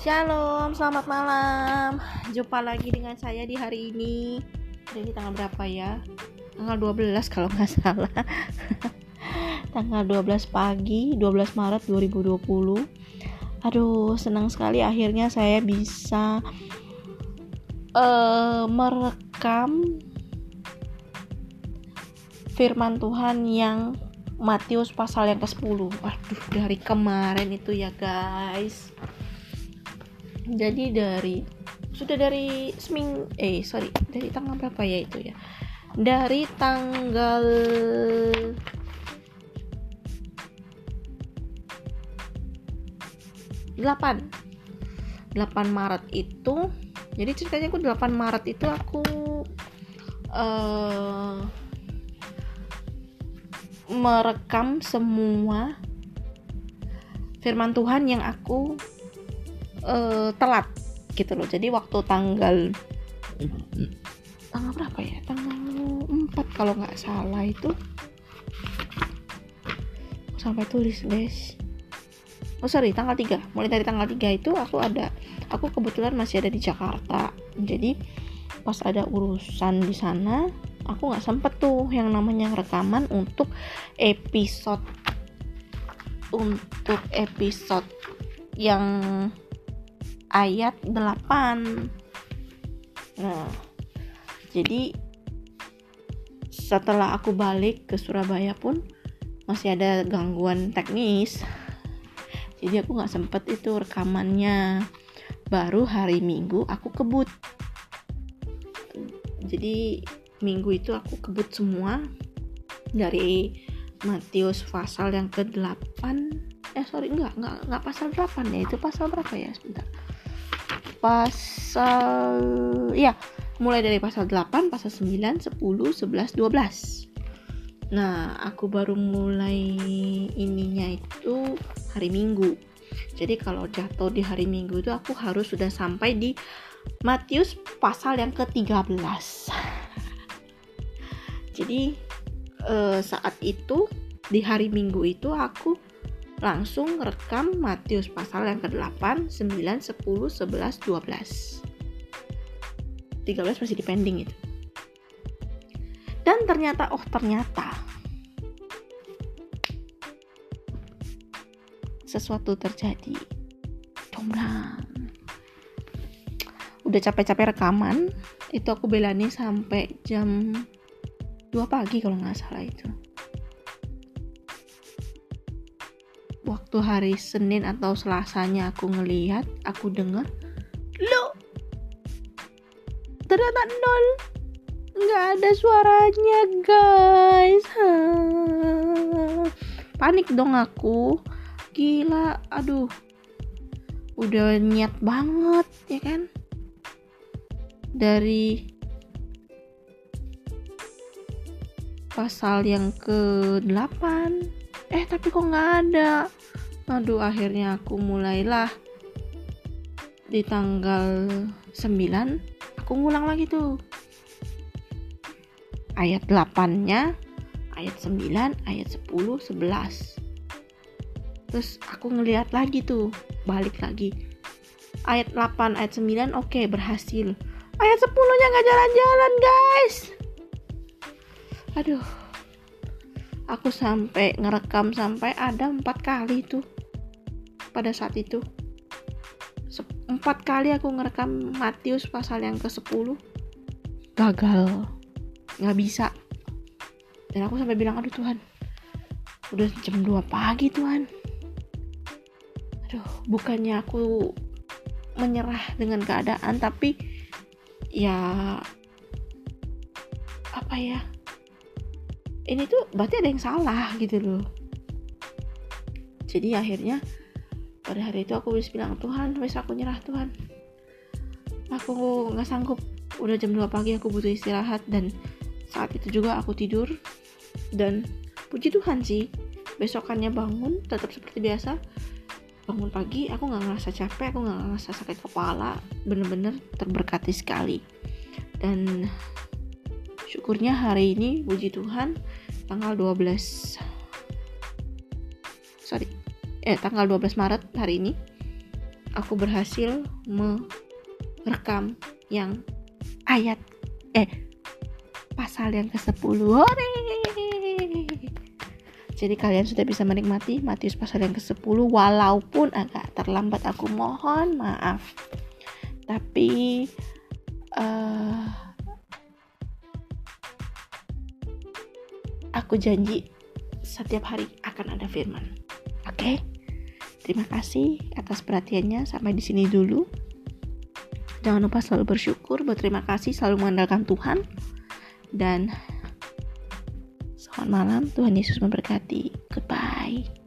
Shalom, selamat malam. Jumpa lagi dengan saya di hari ini. Hari ini tanggal berapa ya? Tanggal 12 kalau nggak salah. tanggal 12 pagi, 12 Maret 2020. Aduh, senang sekali akhirnya saya bisa uh, merekam firman Tuhan yang Matius pasal yang ke-10. Waduh, dari kemarin itu ya, guys. Jadi dari sudah dari seming eh sorry, dari tanggal berapa ya itu ya? Dari tanggal delapan 8 Maret itu jadi ceritanya aku 8 Maret itu aku uh, merekam semua firman Tuhan yang aku uh, telat gitu loh. Jadi waktu tanggal tanggal berapa ya? Tanggal 4 kalau nggak salah itu. Sampai tulis guys. Oh sorry tanggal 3 mulai dari tanggal 3 itu aku ada aku kebetulan masih ada di Jakarta. Jadi pas ada urusan di sana aku nggak sempet tuh yang namanya rekaman untuk episode untuk episode yang ayat 8 nah jadi setelah aku balik ke Surabaya pun masih ada gangguan teknis. Jadi aku nggak sempet itu rekamannya. Baru hari Minggu aku kebut. Jadi minggu itu aku kebut semua. Dari Matius pasal yang ke-8 eh sorry enggak enggak enggak pasal 8 ya itu pasal berapa ya? Sebentar pasal ya mulai dari pasal 8 pasal 9 10 11 12 nah aku baru mulai ininya itu hari Minggu. Jadi kalau jatuh di hari Minggu itu aku harus sudah sampai di Matius pasal yang ke-13 jadi uh, saat itu di hari Minggu itu aku langsung rekam Matius pasal yang ke-8, 9, 10, 11, 12. 13 masih di pending itu. Dan ternyata, oh ternyata sesuatu terjadi. Combrang. Udah capek-capek rekaman, itu aku belani sampai jam 2 pagi kalau nggak salah itu waktu hari Senin atau Selasanya aku ngelihat aku dengar lo ternyata nol. Nggak ada suaranya guys. Panik dong aku. Gila aduh. Udah niat banget ya kan? Dari pasal yang ke-8 eh tapi kok nggak ada? Aduh akhirnya aku mulailah di tanggal 9 aku ngulang lagi tuh. Ayat 8 nya ayat 9 ayat 10 11 terus aku ngeliat lagi tuh balik lagi. Ayat 8 ayat 9 oke okay, berhasil. Ayat 10 nya nggak jalan-jalan guys. Aduh aku sampai ngerekam sampai ada empat kali tuh pada saat itu. Empat kali aku ngerekam Matius pasal yang ke 10 gagal. Nggak bisa. Dan aku sampai bilang aduh Tuhan. Udah jam 2 pagi Tuhan. Aduh bukannya aku menyerah dengan keadaan tapi ya apa ya ini tuh berarti ada yang salah gitu loh. Jadi akhirnya pada hari itu aku bisa bilang Tuhan wes aku nyerah Tuhan. Aku nggak sanggup. Udah jam 2 pagi aku butuh istirahat. Dan saat itu juga aku tidur. Dan puji Tuhan sih besokannya bangun tetap seperti biasa. Bangun pagi aku nggak ngerasa capek aku nggak ngerasa sakit kepala. Bener-bener terberkati sekali. Dan syukurnya hari ini puji Tuhan tanggal 12 sorry eh tanggal 12 Maret hari ini aku berhasil merekam yang ayat eh pasal yang ke-10 Hore! jadi kalian sudah bisa menikmati Matius pasal yang ke-10 walaupun agak terlambat aku mohon maaf tapi uh, aku janji setiap hari akan ada firman. Oke? Okay? terima kasih atas perhatiannya. Sampai di sini dulu. Jangan lupa selalu bersyukur berterima kasih selalu mengandalkan Tuhan. Dan selamat malam. Tuhan Yesus memberkati. Goodbye